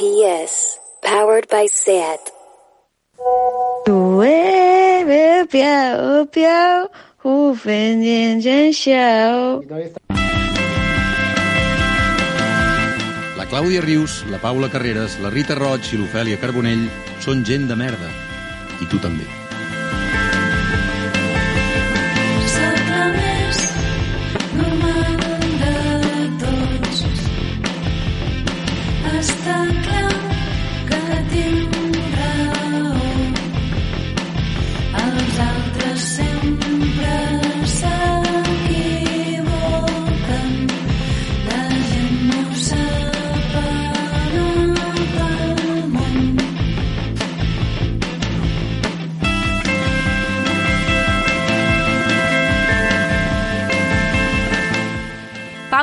PS. Powered by SAT. Duele, piao, piao, hu fen dian dian xiao. La Clàudia Rius, la Paula Carreras, la Rita Roig i l'Ofèlia Carbonell són gent de merda. I tu també.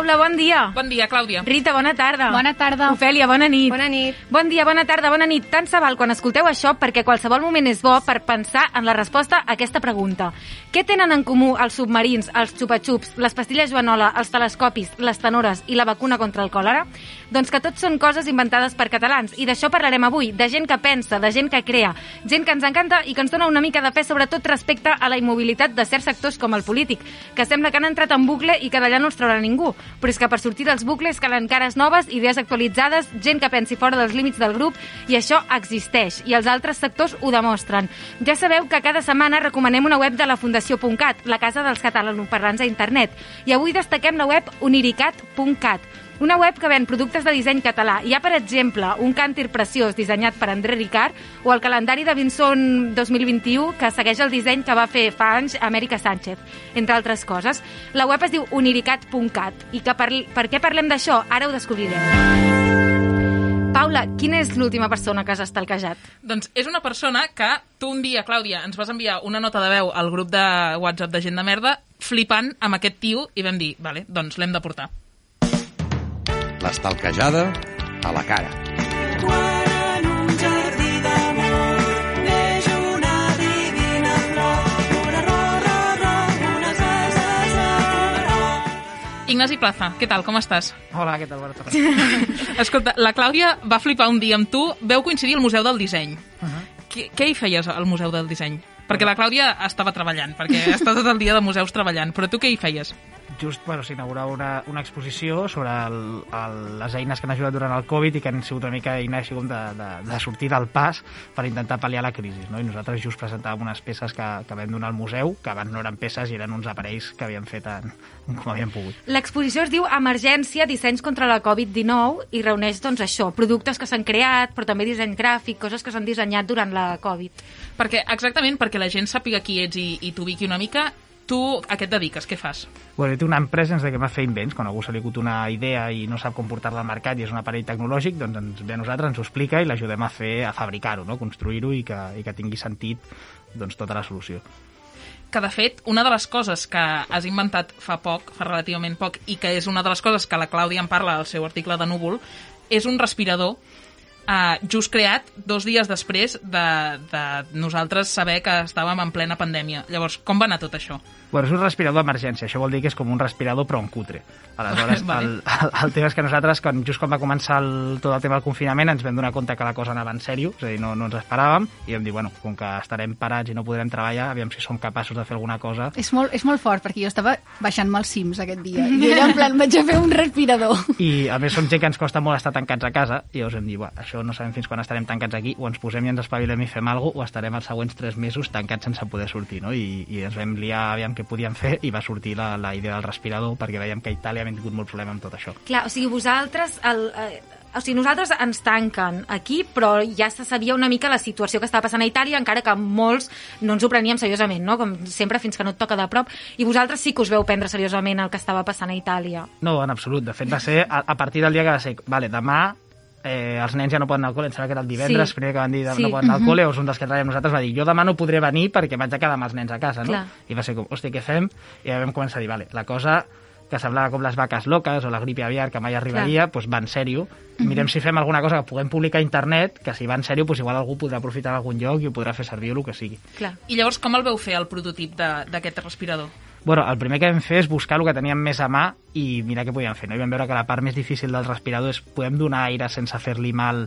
Paula, bon dia. Bon dia, Clàudia. Rita, bona tarda. Bona tarda. Ofèlia, bona nit. Bona nit. Bon dia, bona tarda, bona nit. Tant se val quan escolteu això perquè qualsevol moment és bo per pensar en la resposta a aquesta pregunta. Què tenen en comú els submarins, els xupa-xups, les pastilles Joanola, els telescopis, les tenores i la vacuna contra el còlera? Doncs que tots són coses inventades per catalans i d'això parlarem avui, de gent que pensa, de gent que crea, gent que ens encanta i que ens dona una mica de fe sobretot respecte a la immobilitat de certs sectors com el polític, que sembla que han entrat en bucle i que d'allà no els traurà ningú. Però és que per sortir dels bucles calen cares noves, idees actualitzades, gent que pensi fora dels límits del grup i això existeix i els altres sectors ho demostren. Ja sabeu que cada setmana recomanem una web de la Fundació.cat, la casa dels catalanoparlants a internet, i avui destaquem la web uniricat.cat, una web que ven productes de disseny català. Hi ha, per exemple, un càntir preciós dissenyat per André Ricard o el calendari de Vinson 2021 que segueix el disseny que va fer fa anys Amèrica Sánchez, entre altres coses. La web es diu uniricat.cat i que per, per què parlem d'això? Ara ho descobrirem. Paula, quina és l'última persona que has estalquejat? Doncs és una persona que tu un dia, Clàudia, ens vas enviar una nota de veu al grup de WhatsApp de gent de merda flipant amb aquest tio i vam dir, vale, doncs l'hem de portar. L'estalquejada a la cara. Quan en un jardí d'amor neix una divina flor, una rosa, rosa, Ignasi Plaza, què tal, com estàs? Hola, què tal? Bona tarda. Escolta, la Clàudia va flipar un dia amb tu, veu coincidir al Museu del Disseny. Uh -huh. Què, què hi feies al Museu del Disseny? Perquè la Clàudia estava treballant, perquè està tot el dia de museus treballant, però tu què hi feies? Just bueno, s'inaugurava una, una exposició sobre el, el, les eines que han ajudat durant el Covid i que han sigut una mica eines com de, de, de sortir del pas per intentar pal·liar la crisi. No? I nosaltres just presentàvem unes peces que, que vam donar al museu, que abans no eren peces i eren uns aparells que havíem fet en, com havíem pogut. L'exposició es diu Emergència, dissenys contra la Covid-19 i reuneix doncs, això, productes que s'han creat, però també disseny gràfic, coses que s'han dissenyat durant la Covid. Perquè, exactament, perquè la gent sàpiga qui ets i, i t'ubiqui una mica, tu a què et dediques? Què fas? Bueno, jo tinc una empresa ens dediquem a fer invents. Quan algú se li acut una idea i no sap com portar-la al mercat i és un aparell tecnològic, doncs ens ve a nosaltres, ens ho explica i l'ajudem a fer a fabricar-ho, no? construir-ho i, que, i que tingui sentit doncs, tota la solució. que de fet, una de les coses que has inventat fa poc, fa relativament poc, i que és una de les coses que la Clàudia en parla al seu article de Núvol, és un respirador eh, just creat dos dies després de, de nosaltres saber que estàvem en plena pandèmia. Llavors, com va anar tot això? Bueno, és un respirador d'emergència, això vol dir que és com un respirador però en cutre. Aleshores, Vale. el, el, el tema és que nosaltres, quan, just quan va començar el, tot el tema del confinament, ens vam donar compte que la cosa anava en sèrio, és a dir, no, no ens esperàvem, i vam dir, bueno, com que estarem parats i no podrem treballar, aviam si som capaços de fer alguna cosa. És molt, és molt fort, perquè jo estava baixant-me els cims aquest dia. I allà, en plan, vaig a fer un respirador. I, a més, som gent que ens costa molt estar tancats a casa, i llavors vam dir, "Buah, això no sabem fins quan estarem tancats aquí, o ens posem i ens espavilem i fem alguna cosa, o estarem els següents tres mesos tancats sense poder sortir, no? I, i ens vam liar aviam què podíem fer, i va sortir la, la idea del respirador, perquè veiem que a Itàlia havia tingut molt problema amb tot això. Clar, o sigui, vosaltres... El, eh, o sigui, nosaltres ens tanquen aquí, però ja se sabia una mica la situació que estava passant a Itàlia, encara que molts no ens ho preníem seriosament, no? Com sempre, fins que no et toca de prop. I vosaltres sí que us veu prendre seriosament el que estava passant a Itàlia. No, en absolut. De fet, va ser a, a partir del dia que va ser, vale, demà eh, els nens ja no poden anar al col·le, em sembla que era el divendres, Sí. primer que van dir Sí. no poden anar al col·le, o és un dels que traiem nosaltres, va dir, jo demà no podré venir perquè vaig a quedar amb els nens a casa, no? Clar. I va ser com, hòstia, què fem? I ja vam començar a dir, vale, la cosa que semblava com les vaques loques o la grip aviar que mai arribaria, doncs va en sèrio. Mirem si fem alguna cosa que puguem publicar a internet, que si va en sèrio, doncs igual algú podrà aprofitar en algun lloc i ho podrà fer servir o el que sigui. Clar. I llavors, com el veu fer, el prototip de- d'aquest respirador? Bueno, el primer que vam fer és buscar el que teníem més a mà i mirar què podíem fer. No? I vam veure que la part més difícil del respirador és podem donar aire sense fer-li mal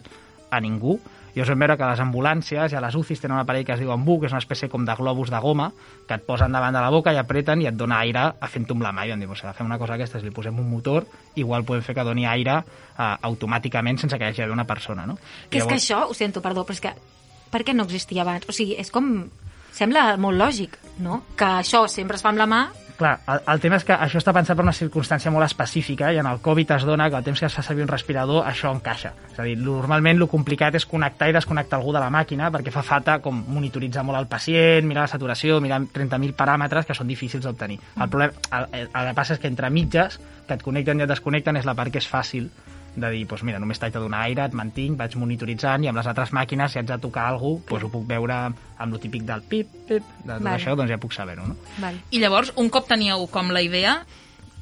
a ningú. I us vam veure que les ambulàncies i a les UCIs tenen un aparell que es diu embu, que és una espècie com de globus de goma, que et posen davant de la boca i apreten i et dona aire a fent-ho amb la mà. I vam dir, pues, fem una cosa aquesta, li posem un motor, igual podem fer que doni aire eh, automàticament sense que hi hagi d'haver una persona. No? Que és que això, ho sento, perdó, però és que per què no existia abans? O sigui, és com... Sembla molt lògic, no? Que això sempre es fa amb la mà Clar, el, el tema és que això està pensat per una circumstància molt específica i en el Covid es dona que el temps que es fa servir un respirador això encaixa. És a dir, normalment el complicat és connectar i desconnectar algú de la màquina perquè fa falta com monitoritzar molt el pacient, mirar la saturació, mirar 30.000 paràmetres que són difícils d'obtenir. El, problema, el, el, el que passa és que entre mitges, que et connecten i et desconnecten, és la part que és fàcil de dir, doncs mira, només t'haig de donar aire, et mantinc, vaig monitoritzant i amb les altres màquines, si haig de tocar alguna cosa, doncs ho puc veure amb lo típic del pip, pip, de tot Vale. això, doncs ja puc saber-ho, no? Vale. I llavors, un cop teníeu com la idea,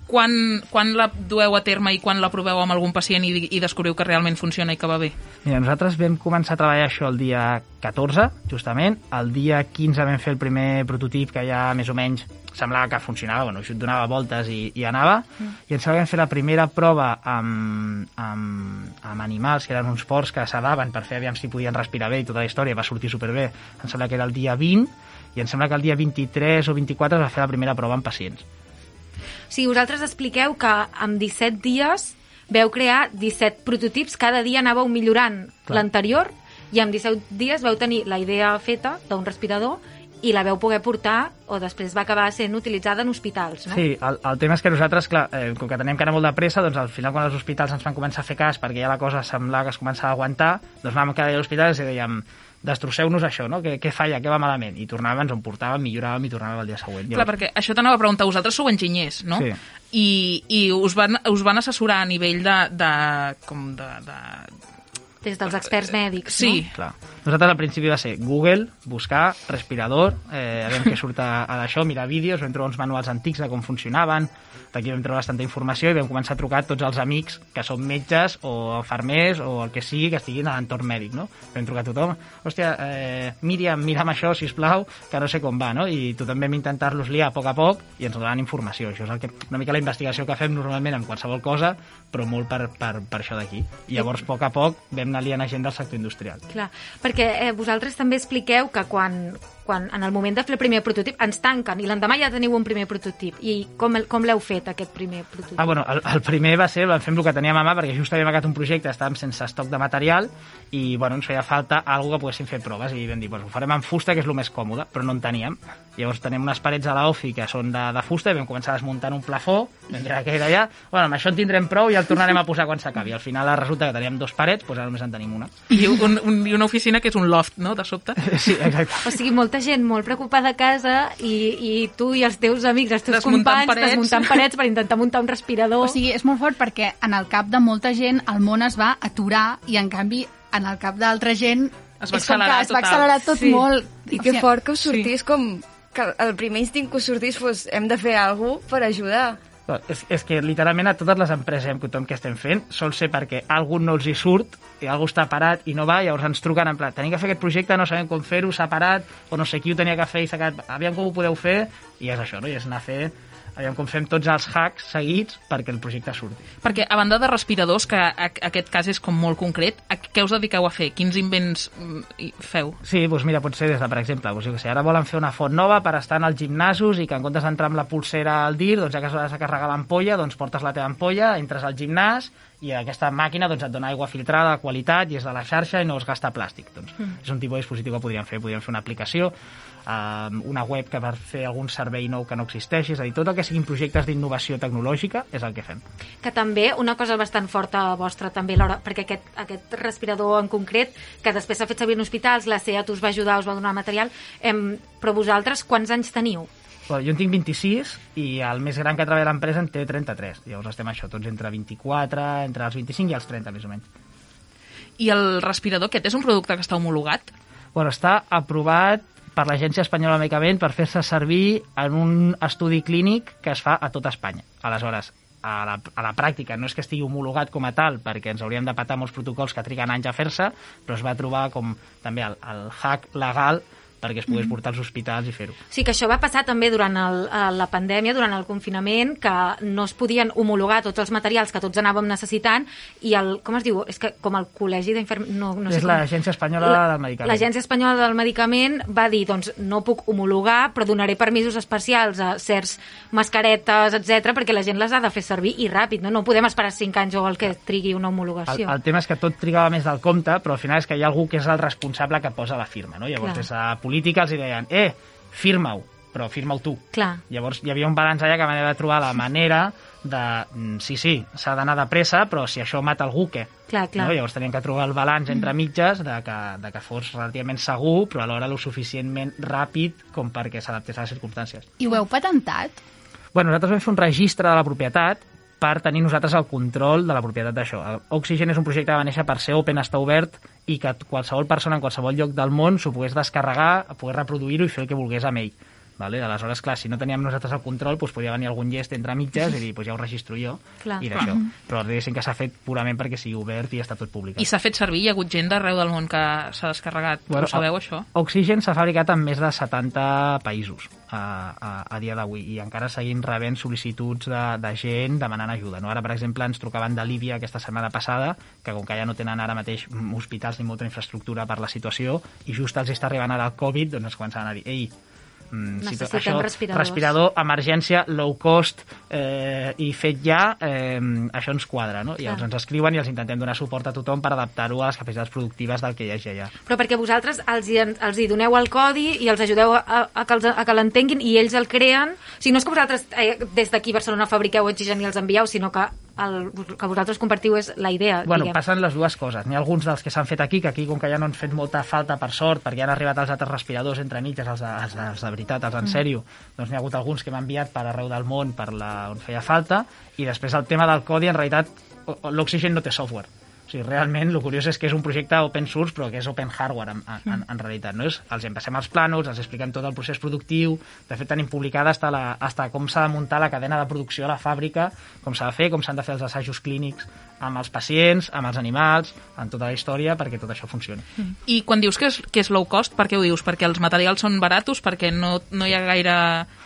quan, quan la dueu a terme i quan la proveu amb algun pacient i, i descobriu que realment funciona i que va bé? Mira, nosaltres vam començar a treballar això el dia 14, justament. El dia 15 vam fer el primer prototip que ja més o menys semblava que funcionava, bueno, això donava voltes i, i anava, mm. i que vam fer la primera prova amb, amb, amb animals, que eren uns porcs que sedaven per fer aviam si podien respirar bé i tota la història, va sortir superbé. Em sembla que era el dia 20, i em sembla que el dia 23 o 24 es va fer la primera prova amb pacients. O sigui, vosaltres expliqueu que amb 17 dies veu crear 17 prototips, cada dia anàveu millorant l'anterior i amb 17 dies veu tenir la idea feta d'un respirador i la veu poder portar o després va acabar sent utilitzada en hospitals, no? Sí, el, el tema és que nosaltres, clar, eh, com que tenem que anar molt de pressa, doncs al final quan els hospitals ens van començar a fer cas perquè ja la cosa semblava que es començava a aguantar, doncs vam quedar a l'hospital i dèiem destrosseu-nos això, no? Què, què falla, què va malament? I tornàvem, ens ho portàvem, milloràvem i tornàvem el dia següent. Clar, perquè això t'anava a preguntar, vosaltres sou enginyers, no? Sí. I, i us, van, us van assessorar a nivell de... de com de, de... Des dels experts mèdics, Sí, no? Clar. Nosaltres al principi va ser Google, buscar, respirador, eh, a veure què surt a, a d'això, mirar vídeos, vam trobar uns manuals antics de com funcionaven, d'aquí vam treure bastanta informació i vam començar a trucar a tots els amics que són metges o infermers o el que sigui que estiguin a l'entorn mèdic, no? Vam trucar a tothom, hòstia, eh, Míriam, mira'm això, si plau, que no sé com va, no? I tothom vam intentar-los liar a poc a poc i ens donaven informació. Això és el que, una mica la investigació que fem normalment en qualsevol cosa, però molt per, per, per això d'aquí. I llavors, a poc a poc, vam anar liant a gent del sector industrial. Clar, perquè eh, vosaltres també expliqueu que quan, quan en el moment de fer el primer prototip ens tanquen i l'endemà ja teniu un primer prototip. I com, el- com l'heu fet, aquest primer prototip? Ah, bueno, el, el primer va ser, vam fer amb el que teníem a mà, perquè just havíem acabat un projecte, estàvem sense estoc de material, i bueno, ens feia falta algo que poguéssim fer proves, i vam dir, pues, ho farem en fusta, que és el més còmode, però no en teníem. Llavors tenim unes parets a l'OFI que són de, de fusta, i vam començar desmuntant un plafó, vam dir que era allà, bueno, amb això en tindrem prou i el tornarem a posar quan s'acabi. Al final resulta que teníem dos parets, doncs ara només en tenim una. I, un, un, I una oficina que és un loft, no?, de sobte. Sí, exacte. O sigui, molta gent molt preocupada a casa i, i tu i els teus amics, els teus Desmuntant companys, parets. desmuntant parets per intentar muntar un respirador. O sigui, és molt fort perquè en el cap de molta gent el món es va aturar i en canvi en el cap d'altra gent Es va accelerar es va accelerar tot Sí. molt. I que fort que us sortís com que el primer instint que us sortís fos hem de fer alguna cosa per ajudar. És, és que literalment a totes les empreses amb tothom que estem fent sol ser perquè algú no els hi surt i algú està parat i no va, llavors ens truquen en pla, tenim que fer aquest projecte, no sabem com fer-ho, s'ha parat, o no sé qui ho tenia que fer i s'ha quedat, aviam com ho podeu fer, i és això, no? I és anar a fer, aviam com fem tots els hacks seguits perquè el projecte surti. Perquè, a banda de respiradors, que a, aquest cas és com molt concret, a què us dediqueu a fer? Quins invents mm, feu? Sí, doncs mira, pot ser des de, per exemple, doncs jo que sé, ara volen fer una font nova per estar en els gimnasos i que en comptes d'entrar amb la pulsera al dir, doncs ja que has de carregar l'ampolla, doncs portes la teva ampolla, entres al gimnàs i aquesta màquina doncs, et dona aigua filtrada de qualitat i és de la xarxa i no es gasta plàstic. Doncs, mm. És un tipus de dispositiu que podríem fer. Podríem fer una aplicació, eh, una web que per fer algun servei nou que no existeixi, és a dir, tot el que siguin projectes d'innovació tecnològica és el que fem. que també una cosa bastant forta vostra també l'hora, perquè aquest, aquest respirador en concret, que després s'ha fet servir en hospitals, la CEAT us va ajudar, us va donar material, em, però vosaltres quants anys teniu? Bueno, jo en tinc 26 i el més gran que treballa a l'empresa en té 33. Llavors estem això, tots entre 24, entre els 25 i els 30, més o menys. I el respirador aquest és un producte que està homologat? Bueno, està aprovat per l'Agència Espanyola de Medicament per fer-se servir en un estudi clínic que es fa a tot Espanya. Aleshores, a la, a la pràctica no és que estigui homologat com a tal, perquè ens hauríem de patar molts protocols que triguen anys a fer-se, però es va trobar com també el, el hack legal perquè es pogués portar als hospitals i fer-ho. Sí, que això va passar també durant el, la pandèmia, durant el confinament, que no es podien homologar tots els materials que tots anàvem necessitant i el, com es diu? És que com el col·legi d'infermeria... No, no és l'Agència Espanyola del Medicament. L'Agència Espanyola del Medicament va dir, doncs, no puc homologar, però donaré permisos especials a certs mascaretes, etc perquè la gent les ha de fer servir i ràpid, no? No podem esperar 5 anys o el que trigui una El, homologació. el tema és que tot trigava més del compte, però al final és que hi ha algú que és el responsable que posa la firma, no? Llavors, Clar. des de política els deien, eh, firma-ho, però firma-ho tu. Clar. Llavors hi havia un balanç allà que van haver de trobar la manera de, mm, sí, sí, s'ha d'anar de pressa, però si això mata algú, què? Clar, clar. No? Llavors tenien que trobar el balanç entre mitges de que, de que fos relativament segur, però alhora lo suficientment ràpid com perquè s'adaptés a les circumstàncies. I ho heu patentat? Bueno, nosaltres vam fer un registre de la propietat per tenir nosaltres el control de la propietat d'això. Oxygen és un projecte que va néixer per ser open, està obert, i que qualsevol persona en qualsevol lloc del món s'ho pogués descarregar, pogués reproduir-ho i fer el que volgués amb ell. Vale? Aleshores, clar, si no teníem nosaltres el control, doncs podia venir algun llest entre mitges i dir, doncs ja ho registro jo, Clar. i d'això. Però diguéssim que s'ha fet purament perquè sigui obert i està tot publicat. I s'ha fet servir, hi ha hagut gent d'arreu del món que s'ha descarregat. Bueno, Ho sabeu, això? Oxygen s'ha fabricat en més de 70 països a, a, a dia d'avui i encara seguim rebent sol·licituds de, de gent demanant ajuda. No? Ara, per exemple, ens trucaven de Líbia aquesta setmana passada, que com que ja no tenen ara mateix hospitals ni molta infraestructura per la situació, i just els està arribant ara el Covid, doncs ens començaven a dir, ei, Mm, si to- Necessitem respiradors." respirador, emergència, low cost eh, i fet ja, eh, això ens quadra, no? I llavors ens escriuen i els intentem donar suport a tothom per adaptar-ho a les capacitats productives del que hi hagi allà. Però perquè vosaltres els hi, els hi doneu el codi i els ajudeu a, a que, els, a que l'entenguin i ells el creen. O sigui, no és que vosaltres eh, des d'aquí Barcelona fabriqueu oxigen i els envieu, sinó que el que vosaltres compartiu és la idea, Bueno, diguem. passen les dues coses. N'hi ha alguns dels que s'han fet aquí, que aquí, com que ja no han fet molta falta, per sort, perquè han arribat els altres respiradors entre mitges, els de, els, de- els de veritat, els en sèrio, doncs n'hi ha hagut alguns que m'han enviat per arreu del món per la, on feia falta, i després el tema del codi, en realitat, l'Oxygen no té software. O sigui, realment, el curiós és que és un projecte open source, però que és open hardware, en, en, en realitat. No? És, els empassem els plànols, els expliquem tot el procés productiu, de fet tenim publicada hasta, la, hasta com s'ha de muntar la cadena de producció a la fàbrica, com s'ha de fer, com s'han de fer els assajos clínics amb els pacients, amb els animals, en tota la història, perquè tot això funcioni. I quan dius que és, que és low cost, per què ho dius? Perquè els materials són baratos, perquè no, no hi ha gaire...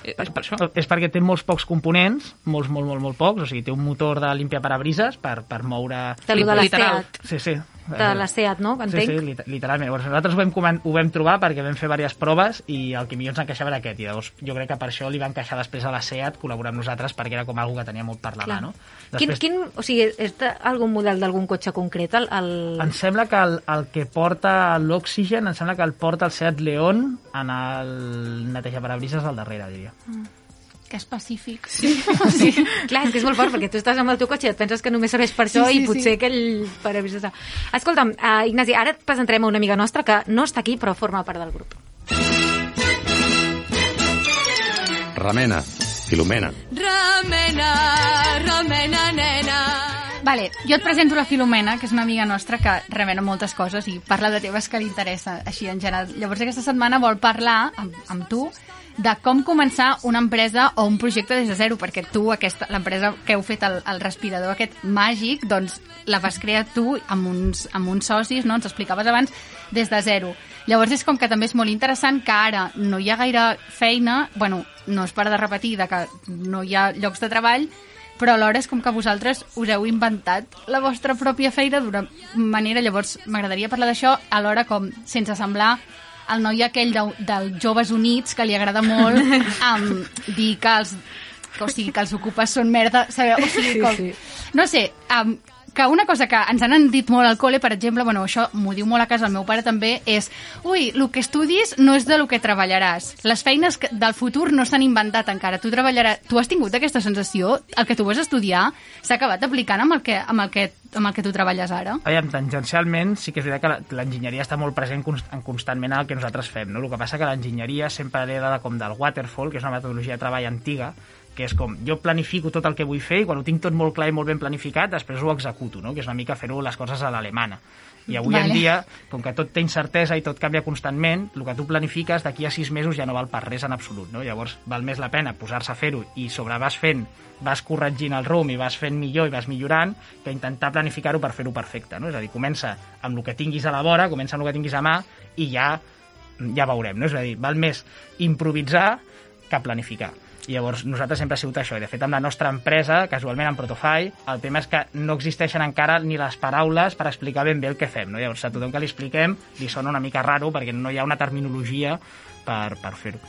eh, És per això? És perquè té molts pocs components, molts, molt, molt, molt pocs, o sigui, té un motor de limpiaparabrises per, per moure... De lo de. SEAT. Sí, sí. De la SEAT, no? Sí, Entenc? sí, lit- literalment. Llavors, nosaltres ho vam, ho vam trobar perquè vam fer diverses proves i el que millor ens encaixava era aquest. I llavors jo crec que per això li va encaixar després a la SEAT col·laborar amb nosaltres perquè era com algo que tenia molt per la mà, no? Quin, quin, o sigui, és algun model d'algun cotxe concret? El, el... Em sembla que el, el que porta l'Oxygen, em sembla que el porta el Seat León en el netejaparabrises del darrere, diria. Que específic. Sí. Clar, és que és molt fort, perquè tu estàs amb el teu cotxe i et penses que només serveix per això Sí, sí, i potser sí. aquell parabrises... Escolta'm, uh, Ignasi, ara et presentarem a una amiga nostra que no està aquí, però forma part del grup. Remena, Filomena. Remena, remena, nena. Vale, jo et presento la Filomena, que és una amiga nostra que remena moltes coses i parla de temes que li interessa, així en general. Llavors aquesta setmana vol parlar amb, amb tu de com començar una empresa o un projecte des de zero, perquè tu, l'empresa que heu fet el, el respirador aquest màgic, doncs la vas crear tu amb uns, amb uns socis, no? ens explicaves abans, des de zero. Llavors és com que també és molt interessant que ara no hi ha gaire feina, bueno, no es para de repetir de que no hi ha llocs de treball, però alhora és com que vosaltres us heu inventat la vostra pròpia feina d'una manera, llavors m'agradaria parlar d'això alhora com sense semblar el noi aquell de, dels Joves Units que li agrada molt um, dir que els, que, o sigui, que els ocupes són merda, sabeu? O sigui, com, Sí, No sé, um, que una cosa que ens han dit molt al col·le, per exemple, bueno, això m'ho diu molt a casa el meu pare també, és ui, el que estudis no és de lo que treballaràs. Les feines del futur no s'han inventat encara. Tu treballaràs... Tu has tingut aquesta sensació? El que tu vas estudiar s'ha acabat aplicant amb el que, amb el que, amb el que tu treballes ara? Aviam, tangencialment sí que és veritat que l'enginyeria està molt present const- en constantment en el que nosaltres fem. No? El que passa que l'enginyeria sempre hereda de, com del waterfall, que és una metodologia de treball antiga, que és com, jo planifico tot el que vull fer i quan ho tinc tot molt clar i molt ben planificat, després ho executo, no? que és una mica fer-ho les coses a l'alemana. I avui Vale. en dia, com que tot té incertesa i tot canvia constantment, el que tu planifiques d'aquí a sis mesos ja no val per res en absolut. No? Llavors val més la pena posar-se a fer-ho i sobre vas fent, vas corregint el rum i vas fent millor i vas millorant que intentar planificar-ho per fer-ho perfecte. No? És a dir, comença amb el que tinguis a la vora, comença amb el que tinguis a mà i ja ja veurem, no? És a dir, val més improvisar que planificar. I llavors nosaltres sempre ha sigut això, i de fet amb la nostra empresa, casualment amb Protofy, el tema és que no existeixen encara ni les paraules per explicar ben bé el que fem, no? Llavors a tothom que li expliquem li sona una mica raro perquè no hi ha una terminologia per, per fer-ho.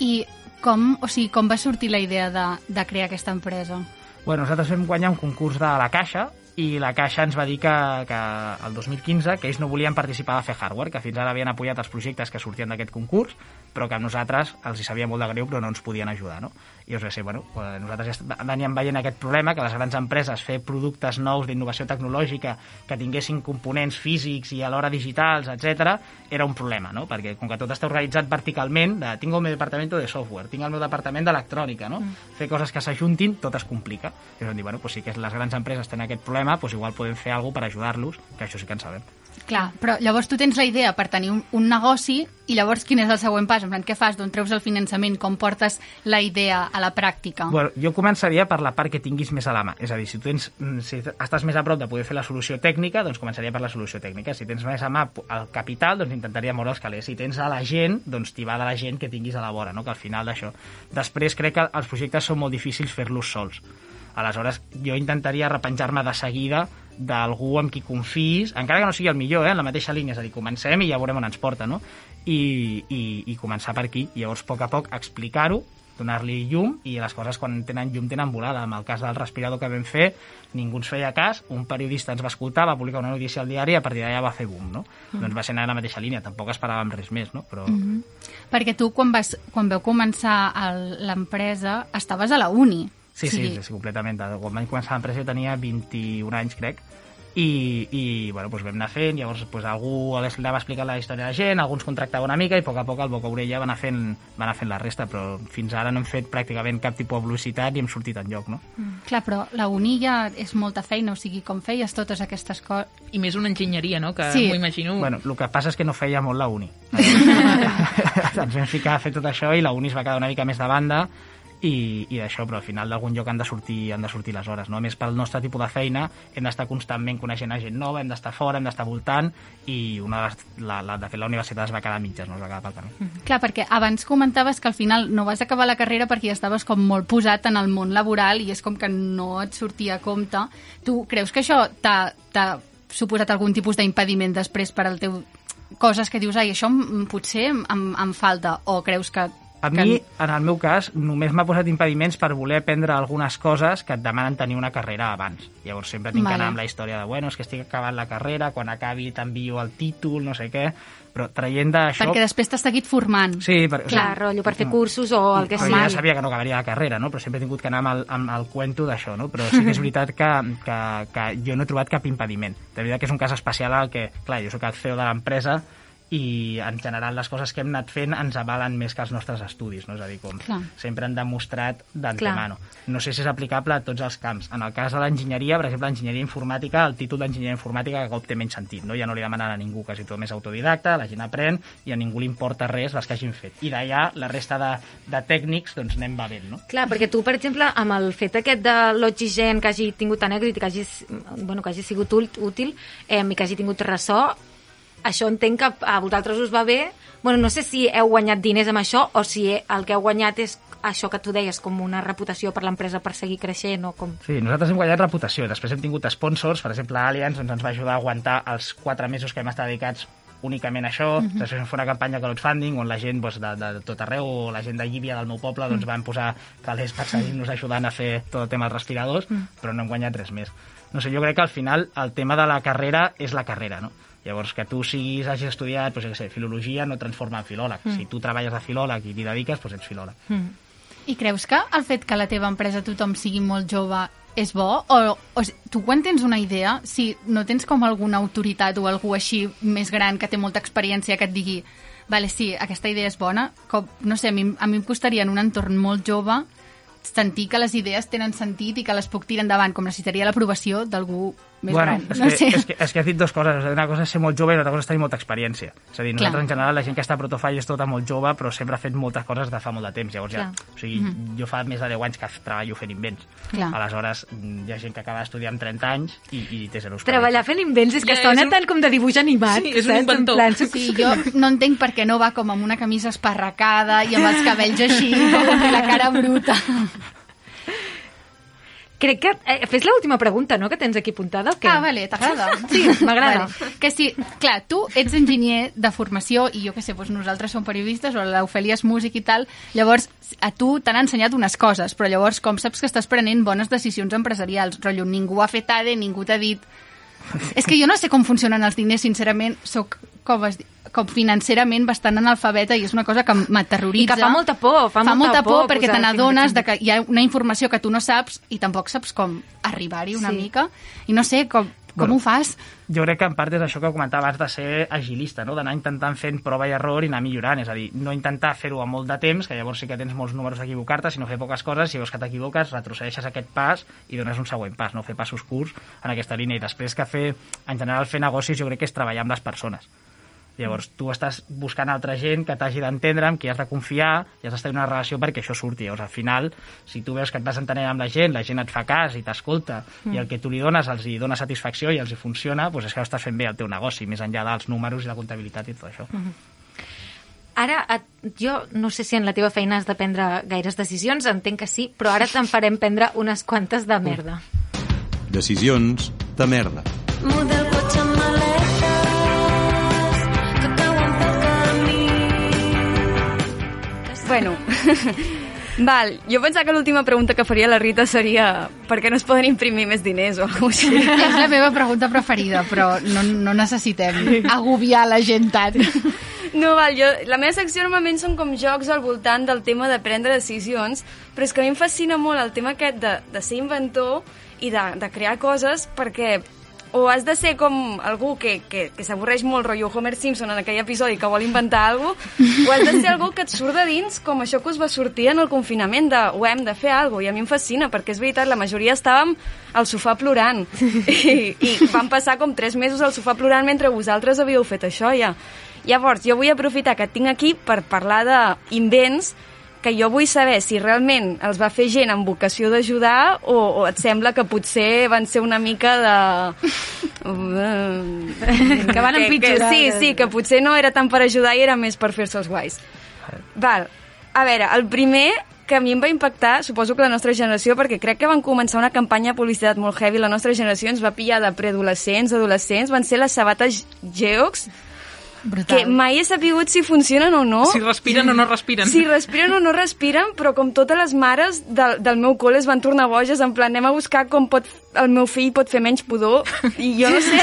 I com, o sigui, com va sortir la idea de, de crear aquesta empresa? Bueno, nosaltres vam guanyar un concurs de la Caixa i la Caixa ens va dir que, que el 2015 que ells no volien participar a fer hardware, que fins ara havien apoyat els projectes que sortien d'aquest concurs, però que a nosaltres els hi sabia molt de greu però no ens podien ajudar, no? I us va ser, bueno, nosaltres ja veníem veient aquest problema, que les grans empreses fer productes nous d'innovació tecnològica que tinguessin components físics i alhora digitals, etc era un problema, no? Perquè com que tot està organitzat verticalment, de, tinc el meu departament de software, tinc el meu departament d'electrònica, no? Fer coses que s'ajuntin, tot es complica. I ens vam dir, bueno, pues sí que les grans empreses tenen aquest problema, pues igual podem fer alguna per ajudar-los, que això sí que en sabem. Clar, però llavors tu tens la idea per tenir un, un negoci i llavors quin és el següent pas? En plan, què fas? D'on treus el finançament? Com portes la idea a la pràctica? Bueno, jo començaria per la part que tinguis més a la mà. És a dir, si tu tens, si estàs més a prop de poder fer la solució tècnica, doncs començaria per la solució tècnica. Si tens més a mà el capital, doncs intentaria moure els calés. Si tens a la gent, doncs t'hi va de la gent que tinguis a la vora, no? que al final d'això. Després crec que els projectes són molt difícils fer-los sols. Aleshores, jo intentaria repenjar-me de seguida d'algú amb qui confis, encara que no sigui el millor, eh, en la mateixa línia, és a dir, comencem i ja veurem on ens porta, no? I, i, i començar per aquí. I llavors, a poc a poc, explicar-ho, donar-li llum i les coses quan tenen llum tenen volada. En el cas del respirador que vam fer, ningú ens feia cas, un periodista ens va escoltar, va publicar una notícia al diari i a partir d'allà va fer boom, no? Mm. Doncs va ser anar a la mateixa línia, tampoc esperàvem res més, no? Però... Mm -hmm. Perquè tu, quan, vas, quan vau començar l'empresa, estaves a la uni. Sí, sí, sí, sí, completament. Quan vaig començar l'empresa jo tenia 21 anys, crec, i, i bueno, doncs vam anar fent, llavors doncs, algú li va explicar la història de la gent, alguns contractava una mica i a poc a poc el boca orella va anar fent, va anar fent la resta, però fins ara no hem fet pràcticament cap tipus de publicitat ni hem sortit enlloc, no? Clar, però la uni ja és molta feina, o sigui, com feies totes aquestes coses... I més una enginyeria, no? Que Sí. m'ho imagino... Bueno, el que passa és que no feia molt la uni. Ens vam ficar a fer tot això i la uni es va quedar una mica més de banda i, i d'això, però al final d'algun lloc han de, sortir, han de sortir les hores. No? A més, pel nostre tipus de feina hem d'estar constantment coneixent gent nova, hem d'estar fora, hem d'estar voltant i una de, les, la, la, de fet la universitat es va quedar a mitges, no es va quedar pel camí. Clar, perquè abans comentaves que al final no vas acabar la carrera perquè ja estaves com molt posat en el món laboral i és com que no et sortia a compte. Tu creus que això t'ha suposat algun tipus d'impediment després per al teu... coses que dius, ai, això potser em, em falta, o creus que... A que... mi, en el meu cas, només m'ha posat impediments per voler aprendre algunes coses que et demanen tenir una carrera abans. Llavors sempre tinc Vale. que anar amb la història de, bueno, és que estic acabant la carrera, quan acabi t'envio el títol, no sé què, però traient d'això... Perquè després t'has seguit formant. Sí, per, Clar, rotllo, per fer cursos o el que sigui. ja sabia que no acabaria la carrera, no? però sempre he tingut que anar amb el, amb el cuento d'això, no? però sí que és veritat que, que, que jo no he trobat cap impediment. De veritat que és un cas especial al que, clar, jo sóc el CEO de l'empresa i en general les coses que hem anat fent ens avalen més que els nostres estudis, no? és a dir, com Clar. sempre han demostrat d'antemano. No sé si és aplicable a tots els camps. En el cas de l'enginyeria, per exemple, l'enginyeria informàtica, el títol d'enginyeria informàtica que cop té menys sentit, no? ja no li demanen a ningú, quasi tot més autodidacta, la gent aprèn i a ningú li importa res les que hagin fet. I d'allà la resta de, de tècnics doncs anem bevent, no? Clar, perquè tu, per exemple, amb el fet aquest de l'oxigen que hagi tingut èxit i que hagi, bueno, que hagi sigut útil eh, i que hagi tingut ressò, això entenc que a vosaltres us va bé. Bueno, no sé si heu guanyat diners amb això o si el que heu guanyat és això que tu deies, com una reputació per l'empresa per seguir creixent o com... Sí, nosaltres hem guanyat reputació. Després hem tingut sponsors, per exemple, Allianz doncs ens va ajudar a aguantar els quatre mesos que hem estat dedicats únicament això. Després vam fer una campanya crowdfunding on la gent doncs, de, de, tot arreu, o la gent de Llívia del meu poble, doncs, van posar calés per seguir-nos ajudant a fer tot el tema dels respiradors, però no hem guanyat res més. No sé, jo crec que al final el tema de la carrera és la carrera, no? Llavors, que tu siguis, hagis estudiat, doncs, sé, filologia no et transforma en filòleg. Si tu treballes de filòleg i t'hi dediques, doncs ets filòleg. I creus que el fet que la teva empresa tothom sigui molt jove és bo? O, o tu quan tens una idea, si no tens com alguna autoritat o algú així més gran que té molta experiència que et digui vale, sí, aquesta idea és bona, com, no sé, a mi, a mi em costaria en un entorn molt jove sentir que les idees tenen sentit i que les puc tirar endavant, com necessitaria l'aprovació d'algú més bueno, gran. és, no que, sé. és, que, és que has dit dues coses. Una cosa és ser molt jove i l'altra cosa és tenir molta experiència. És a dir, Clar. nosaltres en general, la gent que està a Protofall és tota molt jove, però sempre ha fet moltes coses de fa molt de temps. Llavors ja, Clar. o sigui, jo fa més de 10 anys que treballo fent invents. Clar. Aleshores, mm, hi ha gent que acaba d'estudiar amb 30 anys i, i té zero experiència. Treballar fent invents és que Ja, sona és un- tant com de dibuix animat. Sí, és un inventor. En plan, Sí, jo no entenc per què no va com amb una camisa esparracada i amb els cabells així, com la cara bruta. Crec que... Eh, fes l'última pregunta, no?, que tens aquí apuntada. Ah, vale, t'agrada? Sí, m'agrada. Vale. Que sí, clar, tu ets enginyer de formació i jo què sé, doncs nosaltres som periodistes o l'Ofèlia és músic i tal, llavors a tu t'han ensenyat unes coses, però llavors com saps que estàs prenent bones decisions empresarials? Rotllo, ningú ha fet ADE, ningú t'ha dit... És que jo no sé com funcionen els diners, sincerament, soc com, es, di- com financerament bastant analfabeta i és una cosa que m'aterroritza. I que fa molta por, fa molta molta por, por perquè te n'adones de que hi ha una informació que tu no saps i tampoc saps com arribar-hi una Sí. mica i no sé com, com Bueno. ho fas. Jo crec que en part és això que comentava abans de ser agilista, no? d'anar intentant fent prova i error i anar millorant, és a dir, no intentar fer-ho a molt de temps, que llavors sí que tens molts números d'equivocar-te, sinó fer poques coses, si veus que t'equivoques, retrocedeixes aquest pas i dones un següent pas, no fer passos curts en aquesta línia. I després que fer, en general, fer negocis jo crec que és treballar amb les persones. Llavors, tu estàs buscant altra gent que t'hagi d'entendre, amb qui has de confiar, i has d'estar en una relació perquè això surti. Llavors, al final, si tu veus que et vas entenent amb la gent, la gent et fa cas i t'escolta, mm. i el que tu li dones els hi dona satisfacció i els hi funciona, doncs és que estàs fent bé el teu negoci, més enllà dels números i la comptabilitat i tot això. Mm. Ara, et, jo no sé si en la teva feina has de prendre gaires decisions, entenc que sí, però ara te'n farem prendre unes quantes de merda. Decisions de merda. Muda Bueno, val, jo pensava que l'última pregunta que faria la Rita seria per què no es poden imprimir més diners o alguna cosa així. És la meva pregunta preferida, però no, no necessitem agobiar la gent tant. No, val, jo, la meva secció normalment són com jocs al voltant del tema de prendre decisions, però és que a mi em fascina molt el tema aquest de, de ser inventor i de, de crear coses perquè o has de ser com algú que, que, que s'avorreix molt, rotllo Homer Simpson en aquell episodi que vol inventar alguna cosa, o has de ser algú que et surt de dins com això que us va sortir en el confinament de ho hem de fer alguna cosa, i a mi em fascina perquè és veritat, la majoria estàvem al sofà plorant i, i van passar com tres mesos al sofà plorant mentre vosaltres havíeu fet això ja. Llavors, jo vull aprofitar que et tinc aquí per parlar d'invents que jo vull saber si realment els va fer gent amb vocació d'ajudar o, o et sembla que potser van ser una mica de... Que van empitjorar. Que, sí, sí, que potser no era tant per ajudar i era més per fer-se els guais. Val. A veure, el primer que a mi em va impactar, suposo que la nostra generació, perquè crec que van començar una campanya de publicitat molt heavy, la nostra generació ens va pillar de preadolescents, adolescents, van ser les sabates Geox, Brutal. que mai he sapigut si funcionen o no. Si respiren o no respiren. Si respiren o no respiren, però com totes les mares del, del meu col·le es van tornar boges, en plan, anem a buscar com pot, el meu fill pot fer menys pudor. I jo no sé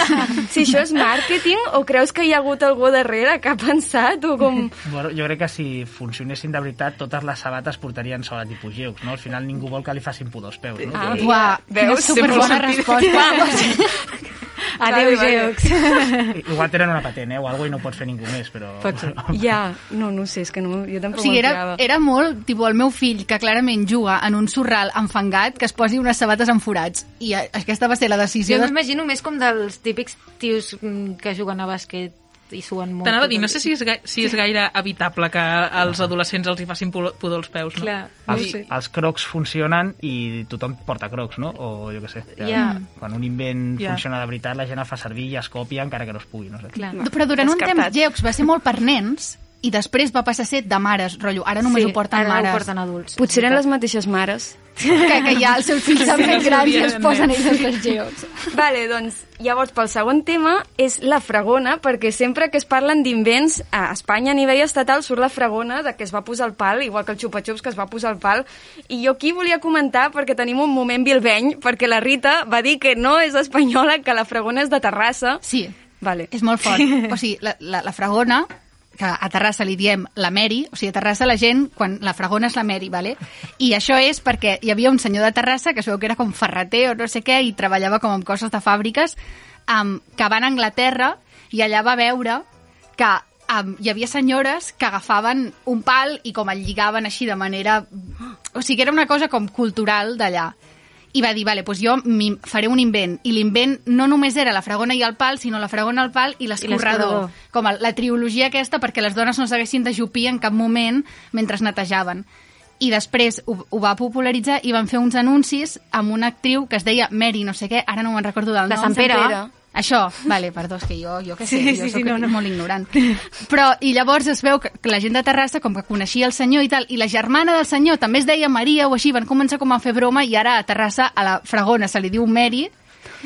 si això és màrqueting o creus que hi ha hagut algú darrere que ha pensat o com... Bueno, jo crec que si funcionessin de veritat, totes les sabates portarien sola tipus geus, no? Al final ningú vol que li facin pudor als peus, no? Ah. Quina Veus? superbona Sempre ho he resposta. Adéu, Vale, vale. Geox. Igual tenen una patent, eh? O alguna i no pots fer ningú més, però... Pot ser. Ja, no, no sé, és que no, jo O tampoc sigui, m'ho era, era molt, tipus, el meu fill, que clarament juga en un sorral enfangat, que es posi unes sabates amb forats. I aquesta va ser la decisió. Jo de... m'imagino més com dels típics tios mm, que juguen a bàsquet i suen molt. T'anava a dir, no sé si és, gai- si és gaire evitable que als adolescents els hi facin pudor als peus, no? Clar, no Els, sé. els crocs funcionen i tothom porta crocs, no? O jo què sé. Ja. Quan un invent Ja. funciona de veritat, la gent el fa servir i es copia encara que no es pugui, no sé. Clar. Però durant un temps Geox va ser molt per nens i després va passar a ser de mares, rotllo. Ara només Sí, ho porten ara mares. ho porten adults. Potser eren les mateixes mares. Que, que ja els seus fills s'han fet grans i es posen ells les Geox. Vale, doncs, llavors, pel segon tema és la fregona, perquè sempre que es parlen d'invents, a Espanya a nivell estatal surt la fregona de que es va posar el pal, igual que el xupa-xups que es va posar el pal, i jo aquí volia comentar perquè tenim un moment bilbeny, perquè la Rita va dir que no és espanyola, que la fregona és de Terrassa. Sí, Vale. és molt fort. O sigui, la, la, la fragona, que a Terrassa li diem la Mary, o sigui, a Terrassa la gent, quan la fragona és la Mary, vale? i això és perquè hi havia un senyor de Terrassa que es veu que era com ferreter o no sé què i treballava com amb coses de fàbriques um, que van a Anglaterra i allà va veure que um, hi havia senyores que agafaven un pal i com el lligaven així de manera... O sigui, era una cosa com cultural d'allà. I va dir, vale, doncs jo faré un invent. I l'invent no només era la fragona i el pal, sinó la fragona, el pal i l'escorredor. Com la triologia aquesta perquè les dones no s'haguessin d'ajupir en cap moment mentre es netejaven. I després ho, ho va popularitzar i van fer uns anuncis amb una actriu que es deia Mary no sé què, ara no me'n recordo del De nom. Sant Pere. Això, vale, perdó, és que jo, jo què sé, Sí, jo sí, soc sí, no, no. molt ignorant. Però, i llavors es veu que, que la gent de Terrassa, com que coneixia el senyor i tal, i la germana del senyor també es deia Maria o així, van començar com a fer broma i ara a Terrassa, a la Fragona, se li diu Mary,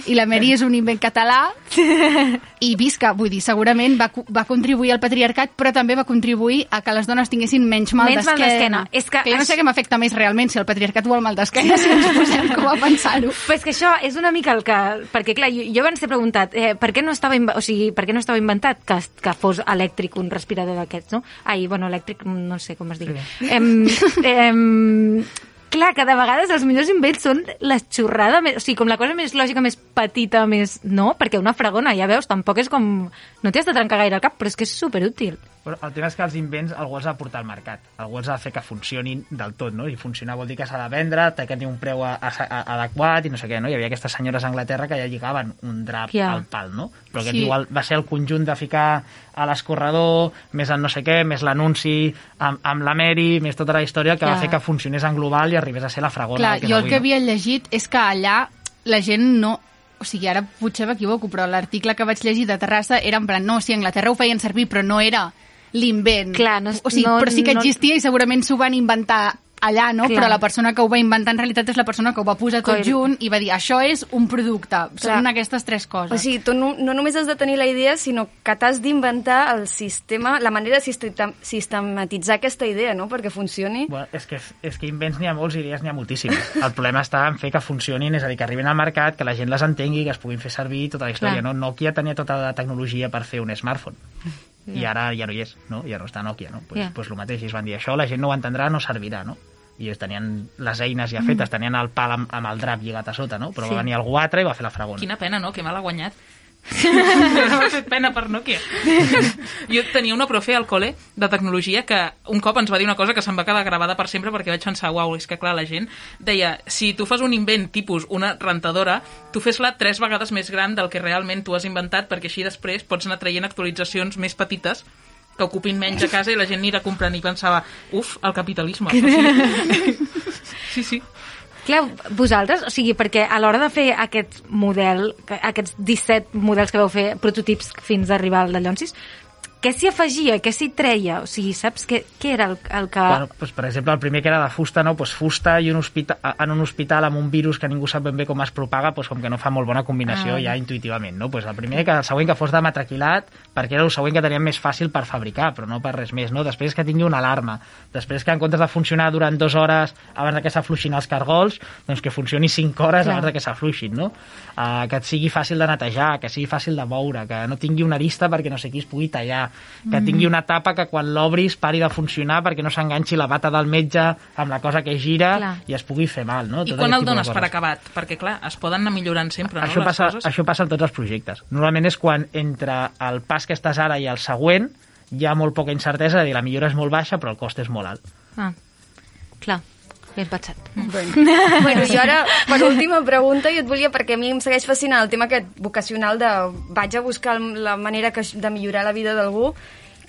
i la Mary és un invent català i visca, vull dir, segurament va, va contribuir al patriarcat, però també va contribuir a que les dones tinguessin menys mal Menys mal d'esquena. És que que jo no això- sé què m'afecta més realment, si el patriarcat o el mal d'esquena, si ens posem com a pensar-ho. Però és que això és una mica el que... Perquè, clar, jo, jo abans he preguntat eh, per, què no estava, o sigui, per què no estava inventat que, que fos elèctric un respirador d'aquests, no? Ai, bueno, elèctric, no sé com es diu. Em, em, clar, que de vegades els millors invents són la xorrada, més, o sigui, com la cosa més lògica, més petita, més... No, perquè una fragona, ja veus, tampoc és com... No t'hi has de trencar gaire el cap, però és que és superútil. Però el tema és que els invents algú els ha de portar al mercat. Algú els ha de fer que funcionin del tot, no? I funcionar vol dir que s'ha de vendre, té que tenir un preu a, a, a, adequat i no sé què, no? Hi havia aquestes senyores a Anglaterra que ja lligaven un drap Ja. al pal, no? Però aquest Sí. igual va ser el conjunt de ficar a l'escorredor, més el no sé què, més l'anunci amb, amb la Mary, més tota la història que Ja. va fer que funcionés en global i arribés a ser la fragona Clar, que jo el avui, que no? havia llegit és que allà la gent no... O sigui, ara potser m'equivoco, però l'article que vaig llegir de Terrassa era en plan, no, sí, Anglaterra ho feien servir, però no era l'invent. Clar, no o sigui, no- però sí que no- existia i segurament s'ho van inventar allà, no? Clar. Però la persona que ho va inventar en realitat és la persona que ho va posar tot Coi- junt i va dir, això és un producte. Clar. Són aquestes tres coses. O sigui, tu no, no només has de tenir la idea, sinó que t'has d'inventar el sistema, la manera de sistem- sistematitzar aquesta idea, no?, perquè funcioni. Bueno, és, que, és que invents n'hi ha molts i idees n'hi ha moltíssimes. El problema està en fer que funcionin, és a dir, que arribin al mercat, que la gent les entengui, que es puguin fer servir, tota la història. Clar. No? Nokia tenia tota la tecnologia per fer un smartphone. I ara ja no hi és, no? Ja no està Nokia, no? Pues, Ja. pues el mateix, i es van dir, això la gent no ho entendrà, no servirà, no? I es tenien les eines ja fetes, tenien el pal amb, amb el drap lligat a sota, no? Però Sí. va venir algú altre i va fer la fragona. Quina pena, no? Que mal ha guanyat. M'ha fet pena per Nokia. Jo tenia una profe al col·le de tecnologia que un cop ens va dir una cosa que se'm va quedar gravada per sempre perquè vaig pensar, uau, és que clar, la gent deia, si tu fas un invent tipus una rentadora, tu fes-la tres vegades més gran del que realment tu has inventat perquè així després pots anar traient actualitzacions més petites que ocupin menys a casa i la gent anirà comprant i pensava, uf, el capitalisme. O sigui, sí, sí. Clar, vosaltres, o sigui, perquè a l'hora de fer aquest model, que- aquests 17 models que vau fer, prototips fins a arribar al de Llonsis, què s'hi afegia, què s'hi treia? O sigui, saps què, què era el, el que... Bueno, pues, per exemple, el primer que era de fusta, no? pues fusta i un hospital, en un hospital amb un virus que ningú sap ben bé com es propaga, pues, com que no fa molt bona combinació Ah. ja intuïtivament. No? Pues el primer, que el següent que fos de matraquilat, perquè era el següent que teníem més fàcil per fabricar, però no per res més. No? Després que tingui una alarma, després que en comptes de funcionar durant dues hores abans de que s'afluixin els cargols, doncs que funcioni cinc hores Clar. abans de que s'afluixin. No? Uh, que et sigui fàcil de netejar, que sigui fàcil de moure, que no tingui una arista perquè no sé qui es pugui tallar, que tingui una tapa que quan l'obris pari de funcionar perquè no s'enganxi la bata del metge amb la cosa que gira Clar. i es pugui fer mal. No? I Tot quan aquest el dones per acabat? Perquè, clar, es poden anar millorant sempre, no, això, les passa, coses? això passa en tots els projectes. Normalment és quan entre el pas que estàs ara i el següent hi ha molt poca incertesa, és dir, la millora és molt baixa però el cost és molt alt. Ah, clar, ben pensat. Bueno, jo ara, per última pregunta, jo et volia, perquè a mi em segueix fascinant el tema aquest vocacional de vaig a buscar la manera que, de millorar la vida d'algú,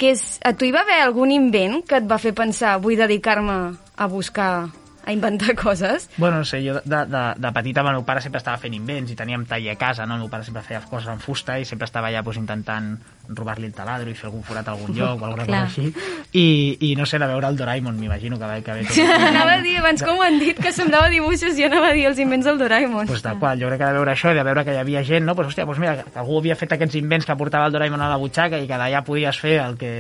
que és, a tu hi va haver algun invent que et va fer pensar vull dedicar-me a buscar, a inventar coses? Bueno, no sé, jo de, de, de petita el meu pare sempre estava fent invents i teníem taller a casa, no? El meu pare sempre feia coses en fusta i sempre estava allà pues, intentant robar-li el taladro i fer algun forat a algun lloc o alguna cosa així. I, I no sé, de veure el Doraemon, m'imagino que va que ve tot. Anava a dir, abans com ho han dit, que semblava dibuixos, jo anava a dir els invents del Doraemon. Pues tal qual, jo crec que de veure això i de veure que hi havia gent, no? Pues, hòstia, pues mira, que algú havia fet aquests invents que portava el Doraemon a la butxaca i que d'allà podies fer el que,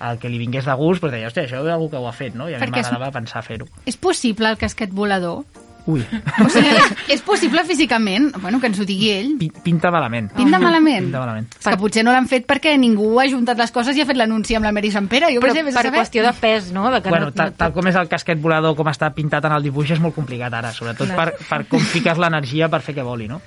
el que li vingués de gust, pues deia, hòstia, això és algú que ho ha fet, no? I a mi Perquè és- m'agradava pensar fer-ho. És possible el casquet volador? Ui, O sigui, és, és possible físicament? Bueno, que ens ho digui ell. pi- pinta malament. Pinta malament. Pinta malament. És que potser no l'han fet perquè ningú ha juntat les coses i ha fet l'anunci amb la Mary Sant Pere. Jo Però sé, per saber. qüestió de pes, no? De que Bueno, no, tal, tal com és el casquet volador, com està pintat en el dibuix, és molt complicat ara, sobretot per, per com fiques l'energia per fer que voli, no?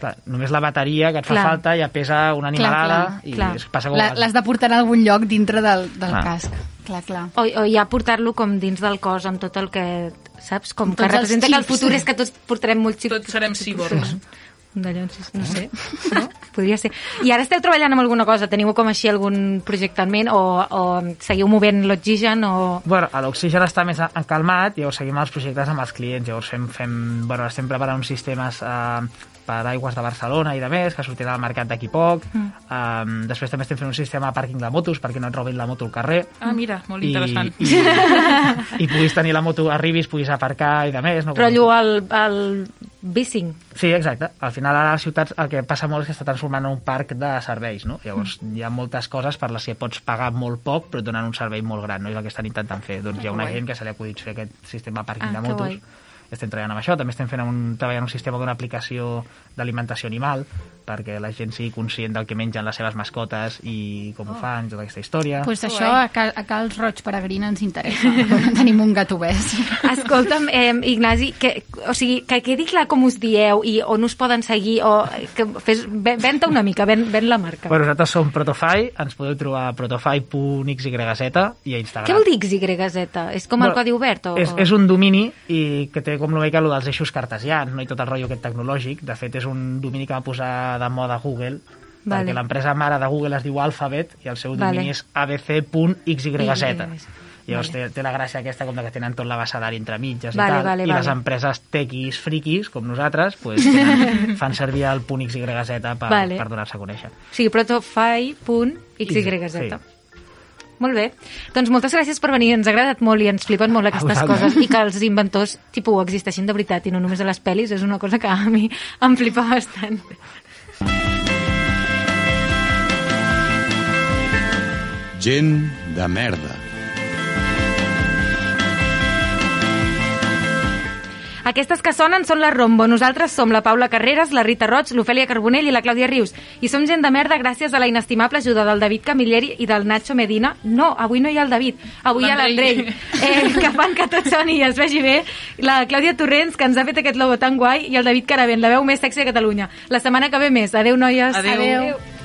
Clar, només la bateria que et fa Clar. falta ja pesa una animalada clar, i clar. es passa com... L'has de portar a algun lloc dintre del, del Ah. casc. Clar, clar. O, o ja portar-lo com dins del cos amb tot el que, saps? Com que tots els representa que el futur és que tots portarem molts xips. Tots serem ciborgs. D'allò, no sé. No? Podria ser. I ara esteu treballant amb alguna cosa? Teniu com així algun projecte en ment? O, o seguiu movent l'oxigen? O... Bueno, a l'oxigen està més a- calmat i llavors seguim els projectes amb els clients. Llavors fem, fem, bueno, estem preparant uns sistemes eh, per aigües de Barcelona i de més, que sortiran al mercat d'aquí poc. Mm. Um, després també estem fent un sistema de pàrquing de motos perquè no et robin la moto al carrer. Ah, mira, molt interessant. I, i, i puguis tenir la moto, arribis, puguis aparcar i de més. No? Però allò al, al bicing. Sí, exacte. Al final ara a les ciutats el que passa molt és que està transformant en un parc de serveis, no? Llavors Mm. hi ha moltes coses per les que pots pagar molt poc però et donen un servei molt gran, no? És el que estan intentant fer. Doncs hi ha una guai. gent que se li ha acudit fer aquest sistema de pàrquing Ah, de motos. guai. Estem treballant amb això, també estem fent un, treballant un sistema d'una aplicació d'alimentació animal perquè la gent sigui conscient del que mengen les seves mascotes i com ho fan, tota aquesta història. pues això a, Cal, a Cals Roig Peregrina ens interessa. Tenim un gat obès. Escolta'm, eh, Ignasi, que, o sigui, que quedi clar com us dieu i on us poden seguir, o que fes, ven- venta una mica, ven, ven la marca. Bueno, nosaltres som Protofy, ens podeu trobar a protofy.xyz i a Instagram. Què vol dir XYZ? És com el codi obert? O, És, és un domini i que té com una mica allò dels eixos cartesians no? i tot el rotllo aquest tecnològic. De fet, és un domini que va posar de moda Google Vale. perquè l'empresa mare de Google es diu Alphabet i el seu domini Vale. és abc.xyz. Llavors Vale. té, té la gràcia aquesta com de que tenen tot l'abecedari entre mitges Vale, i tal, vale, i vale. les empreses tequis, friquis, com nosaltres, pues, tenen, fan servir el punt XYZ per, Vale. per donar-se a conèixer. O sigui, protofy.xyz. Sí. Molt bé. Doncs moltes gràcies per venir. Ens ha agradat molt i ens flipen molt aquestes coses. I que els inventors, tipus, existeixin de veritat i no només a les pel·lis, és una cosa que a mi em flipa bastant. Gent de merda. Aquestes que sonen són la Rombo. Nosaltres som la Paula Carreras, la Rita Roig, l'Ofèlia Carbonell i la Clàudia Rius. I som gent de merda gràcies a la inestimable ajuda del David Camilleri i del Nacho Medina. No, avui no hi ha el David, avui hi ha l'Andrei, eh, que fan que tot soni i es vegi bé. La Clàudia Torrents, que ens ha fet aquest logo tan guai, i el David Caravent, la veu més sexy de Catalunya. La setmana que ve més. Adéu, noies. Adéu. Adéu.